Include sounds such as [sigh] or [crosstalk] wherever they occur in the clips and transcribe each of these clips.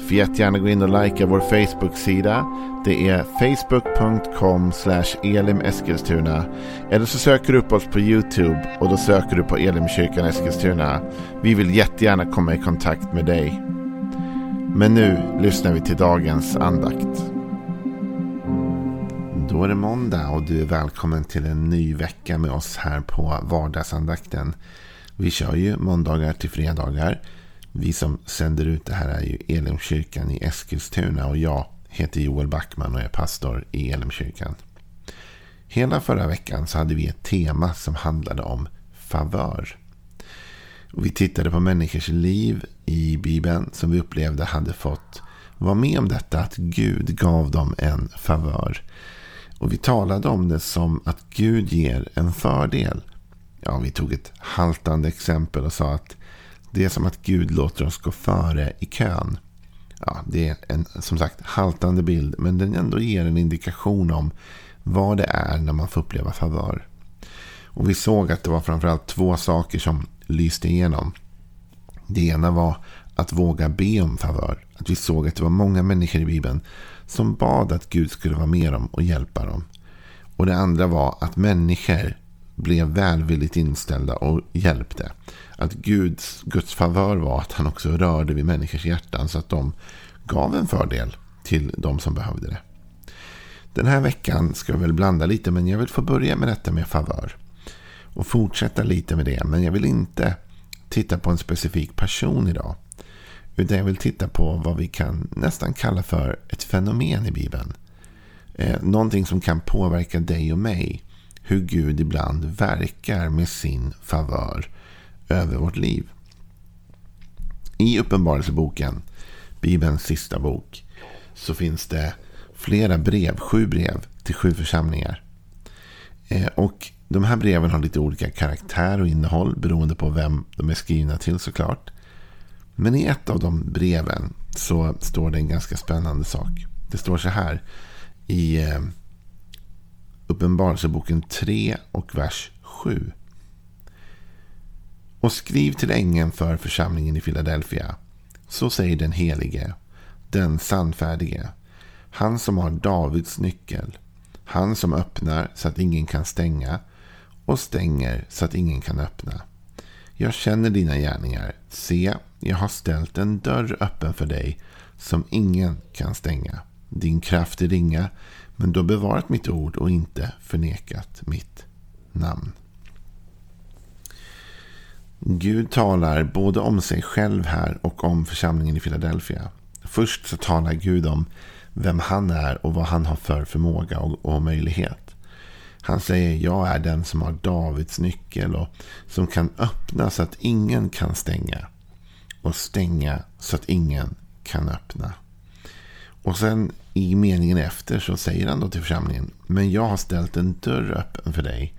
Får jättegärna gå in och likea vår Facebook-sida. Det är facebook.com elimeskilstuna. Eller så söker du upp oss på YouTube och då söker du på Elimkyrkan Eskilstuna. Vi vill jättegärna komma i kontakt med dig. Men nu lyssnar vi till dagens andakt. Då är det måndag och du är välkommen till en ny vecka med oss här på vardagsandakten. Vi kör ju måndagar till fredagar. Vi som sänder ut det här är ju Elimkyrkan i Eskilstuna och jag heter Joel Backman och är pastor i Elimkyrkan. Hela förra veckan så hade vi ett tema som handlade om favör. Och vi tittade på människors liv i Bibeln som vi upplevde hade fått vara med om detta att Gud gav dem en favör. Och vi talade om det som att Gud ger en fördel. Ja, vi tog ett haltande exempel och sa att det är som att Gud låter oss gå före i kön. Ja, det är en som sagt haltande bild, men den ändå ger en indikation om vad det är när man får uppleva favör. Och vi såg att det var framförallt två saker som lyste igenom. Det ena var att våga be om favör. Att vi såg att det var många människor i Bibeln som bad att Gud skulle vara med dem och hjälpa dem. Och det andra var att människor blev välvilligt inställda och hjälpte. Att Guds, Guds favör var att han också rörde vid människors hjärtan så att de gav en fördel till de som behövde det. Den här veckan ska jag väl blanda lite men jag vill få börja med detta med favör. Och fortsätta lite med det men jag vill inte titta på en specifik person idag. Utan jag vill titta på vad vi kan nästan kalla för ett fenomen i Bibeln. Eh, någonting som kan påverka dig och mig. Hur Gud ibland verkar med sin favör över vårt liv. I Uppenbarelseboken, Bibelns sista bok, så finns det flera brev, sju brev till sju församlingar. Eh, och de här breven har lite olika karaktär och innehåll beroende på vem de är skrivna till såklart. Men i ett av de breven så står det en ganska spännande sak. Det står så här i eh, Uppenbarelseboken alltså 3 och vers 7. Och skriv till ängeln för församlingen i Filadelfia. Så säger den helige, den sannfärdige, han som har Davids nyckel, han som öppnar så att ingen kan stänga och stänger så att ingen kan öppna. Jag känner dina gärningar. Se, jag har ställt en dörr öppen för dig som ingen kan stänga. Din kraft är ringa, men du har bevarat mitt ord och inte förnekat mitt namn. Gud talar både om sig själv här och om församlingen i Philadelphia. Först så talar Gud om vem han är och vad han har för förmåga och, och möjlighet. Han säger jag är den som har Davids nyckel och som kan öppna så att ingen kan stänga. Och stänga så att ingen kan öppna. Och sen i meningen efter så säger han då till församlingen. Men jag har ställt en dörr öppen för dig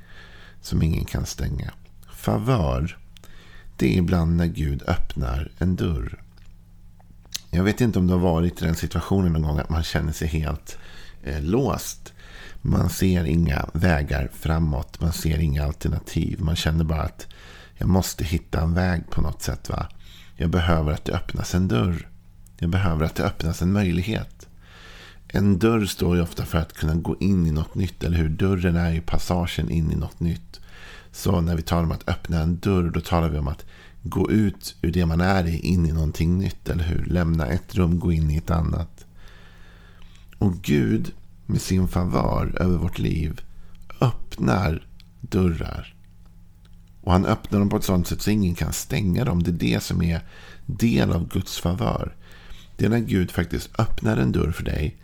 som ingen kan stänga. Favör det är ibland när Gud öppnar en dörr. Jag vet inte om du har varit i den situationen någon gång att man känner sig helt eh, låst. Man ser inga vägar framåt. Man ser inga alternativ. Man känner bara att jag måste hitta en väg på något sätt. va. Jag behöver att det öppnas en dörr. Jag behöver att det öppnas en möjlighet. En dörr står ju ofta för att kunna gå in i något nytt. Eller hur? Dörren är ju passagen in i något nytt. Så när vi talar om att öppna en dörr, då talar vi om att gå ut ur det man är i, in i någonting nytt, eller hur? Lämna ett rum, gå in i ett annat. Och Gud, med sin favör över vårt liv, öppnar dörrar. Och han öppnar dem på ett sådant sätt så ingen kan stänga dem. Det är det som är del av Guds favör. Det är när Gud faktiskt öppnar en dörr för dig.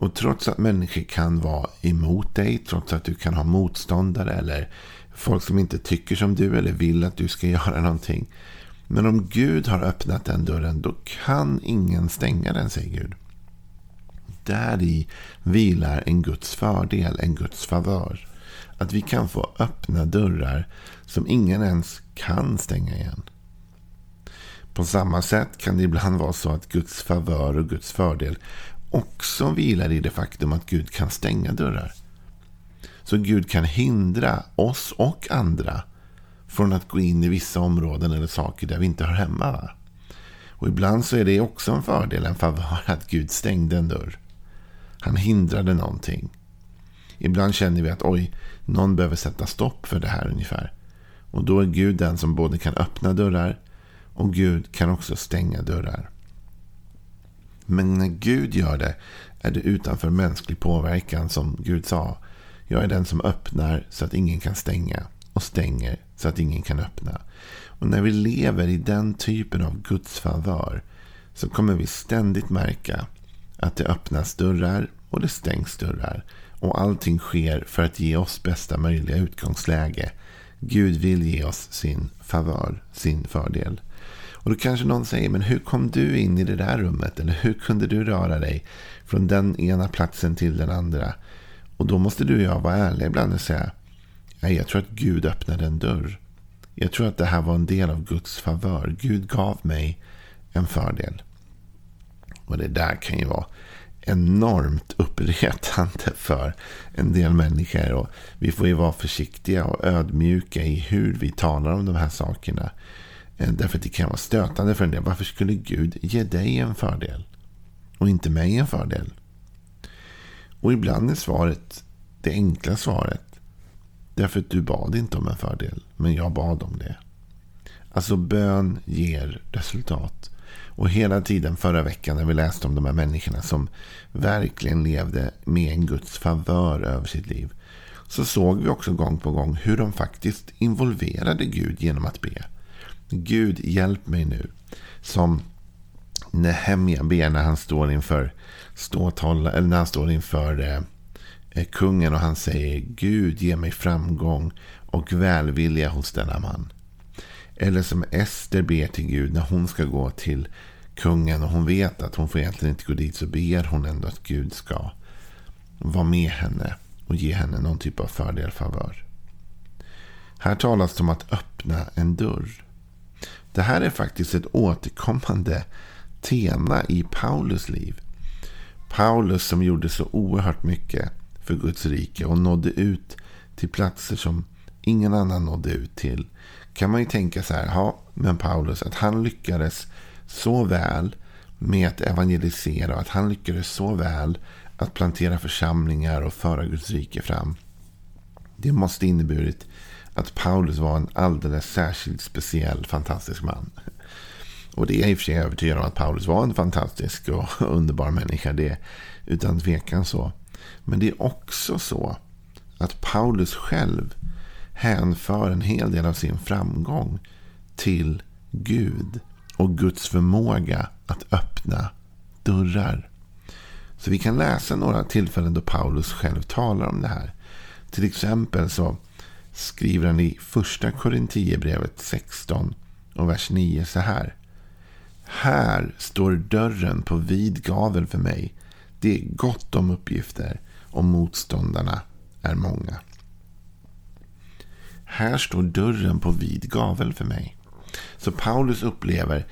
Och trots att människor kan vara emot dig, trots att du kan ha motståndare eller Folk som inte tycker som du eller vill att du ska [laughs] göra någonting. Men om Gud har öppnat den dörren, då kan ingen stänga den, säger Gud. Där i vilar en Guds fördel, en Guds favör. Att vi kan få öppna dörrar som ingen ens kan stänga igen. På samma sätt kan det ibland vara så att Guds favör och Guds fördel också vilar i det faktum att Gud kan stänga dörrar. Så Gud kan hindra oss och andra från att gå in i vissa områden eller saker där vi inte hör hemma. Va? Och ibland så är det också en fördel, en favör, att Gud stängde en dörr. Han hindrade någonting. Ibland känner vi att oj, någon behöver sätta stopp för det här ungefär. Och då är Gud den som både kan öppna dörrar och Gud kan också stänga dörrar. Men när Gud gör det är det utanför mänsklig påverkan som Gud sa. Jag är den som öppnar så att ingen kan stänga och stänger så att ingen kan öppna. Och när vi lever i den typen av Guds favör så kommer vi ständigt märka att det öppnas dörrar och det stängs dörrar. Och allting sker för att ge oss bästa möjliga utgångsläge. Gud vill ge oss sin favör, sin fördel. Och då kanske någon säger, men hur kom du in i det där rummet? Eller hur kunde du röra dig från den ena platsen till den andra? Och då måste du och jag vara ärliga ibland och säga, nej, jag tror att Gud öppnade en dörr. Jag tror att det här var en del av Guds favör. Gud gav mig en fördel. Och det där kan ju vara enormt uppretande [laughs] för en del människor. Och vi får ju vara försiktiga och ödmjuka i hur vi talar om de här sakerna. Eh, därför att det kan vara stötande för en del. Varför skulle Gud ge dig en fördel? Och inte mig en fördel? Och ibland är svaret det enkla svaret. Därför att du bad inte om en fördel. Men jag bad om det. Alltså bön ger resultat. Och hela tiden förra veckan när vi läste om de här människorna som verkligen levde med en Guds favör över sitt liv. Så såg vi också gång på gång hur de faktiskt involverade Gud genom att be. Gud hjälp mig nu. Som Nehemja ber när han står inför ståthålla, eller när han står inför eh, kungen och han säger Gud ge mig framgång och välvilja hos denna man. Eller som Ester ber till Gud när hon ska gå till kungen och hon vet att hon får egentligen inte gå dit så ber hon ändå att Gud ska vara med henne och ge henne någon typ av fördel, favör. Här talas det om att öppna en dörr. Det här är faktiskt ett återkommande tema i Paulus liv. Paulus som gjorde så oerhört mycket för Guds rike och nådde ut till platser som ingen annan nådde ut till. Kan man ju tänka så här, ja, men Paulus, att han lyckades så väl med att evangelisera och att han lyckades så väl att plantera församlingar och föra Guds rike fram. Det måste inneburit att Paulus var en alldeles särskilt speciell, fantastisk man. Och det är jag i och för sig övertygad om att Paulus var en fantastisk och [laughs] underbar människa. Det är utan tvekan så. Men det är också så att Paulus själv hänför en hel del av sin framgång till Gud och Guds förmåga att öppna dörrar. Så vi kan läsa några tillfällen då Paulus själv talar om det här. Till exempel så skriver han i första Korinthierbrevet 16 och vers 9 så här. Här står dörren på vid gavel för mig. Det är gott om uppgifter och motståndarna är många. Här står dörren på vid gavel för mig. Så Paulus upplever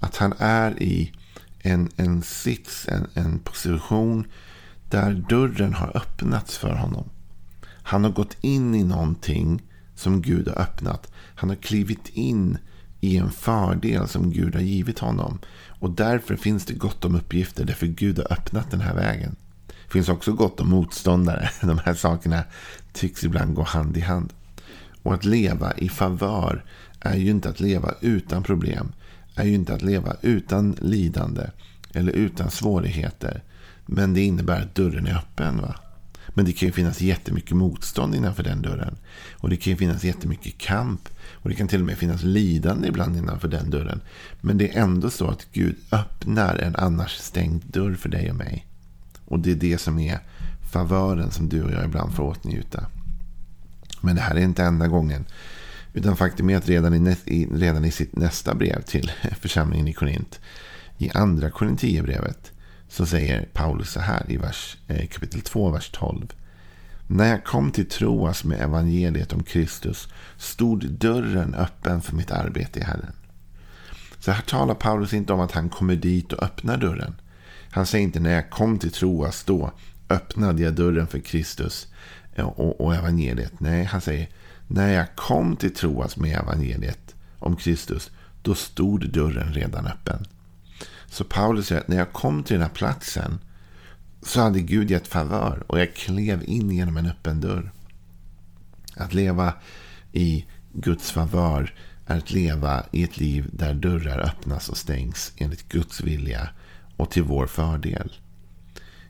att han är i en, en sits, en, en position där dörren har öppnats för honom. Han har gått in i någonting som Gud har öppnat. Han har klivit in i en fördel som Gud har givit honom. Och därför finns det gott om uppgifter, därför Gud har öppnat den här vägen. Det finns också gott om motståndare. [laughs] De här sakerna tycks ibland gå hand i hand. Och att leva i favör är ju inte att leva utan problem. Är ju inte att leva utan lidande. Eller utan svårigheter. Men det innebär att dörren är öppen. va? Men det kan ju finnas jättemycket motstånd innanför den dörren. Och det kan ju finnas jättemycket kamp. Och det kan till och med finnas lidande ibland innanför den dörren. Men det är ändå så att Gud öppnar en annars stängd dörr för dig och mig. Och det är det som är favören som du och jag ibland får åtnjuta. Men det här är inte enda gången. Utan faktum är att redan i, redan i sitt nästa brev till [laughs] församlingen i Korint. I andra Korintierbrevet så säger Paulus så här i vers, eh, kapitel 2, vers 12. När jag kom till troas med evangeliet om Kristus stod dörren öppen för mitt arbete i Herren. Så här talar Paulus inte om att han kommer dit och öppnar dörren. Han säger inte när jag kom till troas då öppnade jag dörren för Kristus och, och evangeliet. Nej, han säger när jag kom till troas med evangeliet om Kristus då stod dörren redan öppen. Så Paulus säger att när jag kom till den här platsen så hade Gud gett favör och jag klev in genom en öppen dörr. Att leva i Guds favör är att leva i ett liv där dörrar öppnas och stängs enligt Guds vilja och till vår fördel.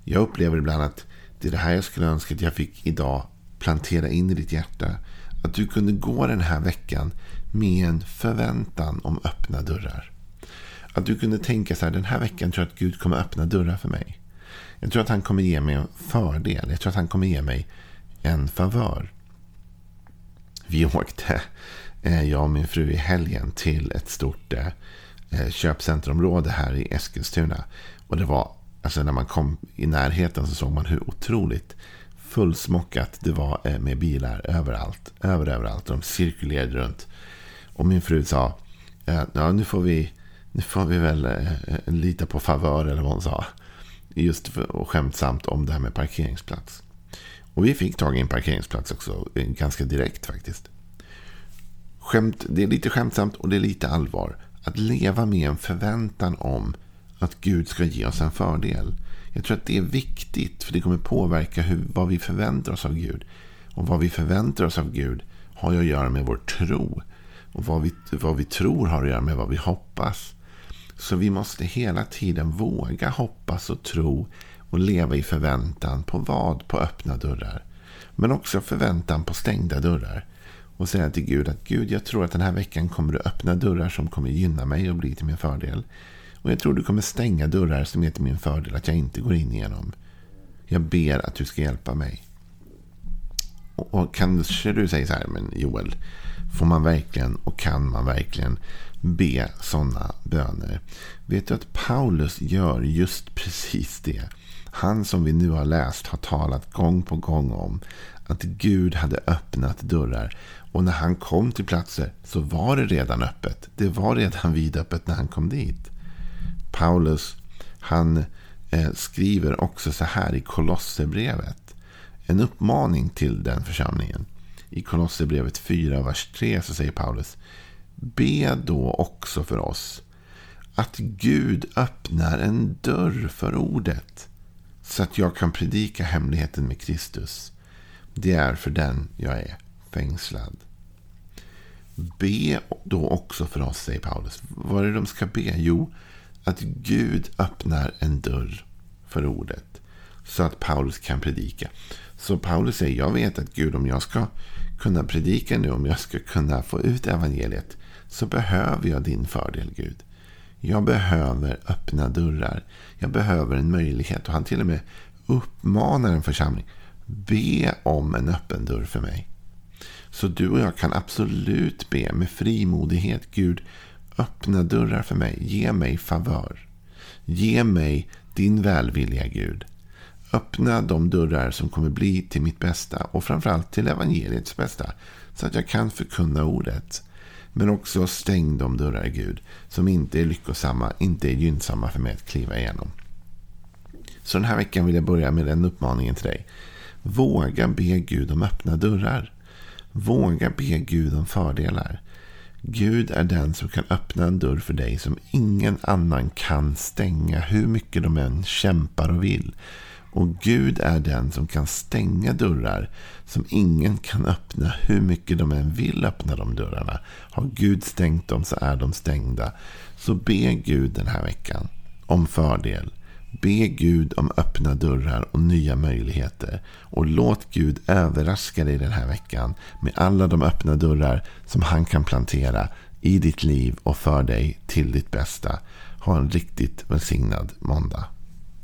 Jag upplever ibland att det är det här jag skulle önska att jag fick idag plantera in i ditt hjärta. Att du kunde gå den här veckan med en förväntan om öppna dörrar. Att du kunde tänka så här, den här veckan tror jag att Gud kommer öppna dörrar för mig. Jag tror att han kommer ge mig en fördel. Jag tror att han kommer ge mig en favör. Vi åkte, eh, jag och min fru i helgen, till ett stort eh, eh, köpcentrumområde här i Eskilstuna. Och det var, alltså när man kom i närheten så såg man hur otroligt fullsmockat det var med bilar överallt. Över, överallt. De cirkulerade runt. Och min fru sa, ja, nu får vi, nu får vi väl eh, lita på favör eller vad hon sa. Just för, och skämtsamt om det här med parkeringsplats. Och vi fick tag i en parkeringsplats också. Eh, ganska direkt faktiskt. Skämt, det är lite skämtsamt och det är lite allvar. Att leva med en förväntan om att Gud ska ge oss en fördel. Jag tror att det är viktigt. För det kommer påverka hur, vad vi förväntar oss av Gud. Och vad vi förväntar oss av Gud har ju att göra med vår tro. Och vad vi, vad vi tror har att göra med vad vi hoppas. Så vi måste hela tiden våga hoppas och tro och leva i förväntan på vad? På öppna dörrar. Men också förväntan på stängda dörrar. Och säga till Gud att Gud, jag tror att den här veckan kommer du öppna dörrar som kommer gynna mig och bli till min fördel. Och jag tror du kommer stänga dörrar som är till min fördel, att jag inte går in igenom. Jag ber att du ska hjälpa mig. Och, och kanske du säger så här, men Joel, får man verkligen och kan man verkligen be sådana böner. Vet du att Paulus gör just precis det. Han som vi nu har läst har talat gång på gång om att Gud hade öppnat dörrar. Och när han kom till platser så var det redan öppet. Det var redan vidöppet när han kom dit. Paulus han eh, skriver också så här i Kolosserbrevet. En uppmaning till den församlingen. I Kolosserbrevet 4, vers 3 så säger Paulus. Be då också för oss att Gud öppnar en dörr för ordet så att jag kan predika hemligheten med Kristus. Det är för den jag är fängslad. Be då också för oss, säger Paulus. Vad är det de ska be? Jo, att Gud öppnar en dörr för ordet. Så att Paulus kan predika. Så Paulus säger, jag vet att Gud, om jag ska kunna predika nu, om jag ska kunna få ut evangeliet, så behöver jag din fördel Gud. Jag behöver öppna dörrar. Jag behöver en möjlighet. Och han till och med uppmanar en församling. Be om en öppen dörr för mig. Så du och jag kan absolut be med frimodighet. Gud, öppna dörrar för mig. Ge mig favör. Ge mig din välvilja Gud. Öppna de dörrar som kommer bli till mitt bästa. Och framförallt till evangeliets bästa. Så att jag kan förkunna ordet. Men också stäng de dörrar, Gud, som inte är lyckosamma, inte är gynnsamma för mig att kliva igenom. Så den här veckan vill jag börja med den uppmaningen till dig. Våga be Gud om öppna dörrar. Våga be Gud om fördelar. Gud är den som kan öppna en dörr för dig som ingen annan kan stänga hur mycket de än kämpar och vill. Och Gud är den som kan stänga dörrar som ingen kan öppna hur mycket de än vill öppna de dörrarna. Har Gud stängt dem så är de stängda. Så be Gud den här veckan om fördel. Be Gud om öppna dörrar och nya möjligheter. Och låt Gud överraska dig den här veckan med alla de öppna dörrar som han kan plantera i ditt liv och för dig till ditt bästa. Ha en riktigt välsignad måndag.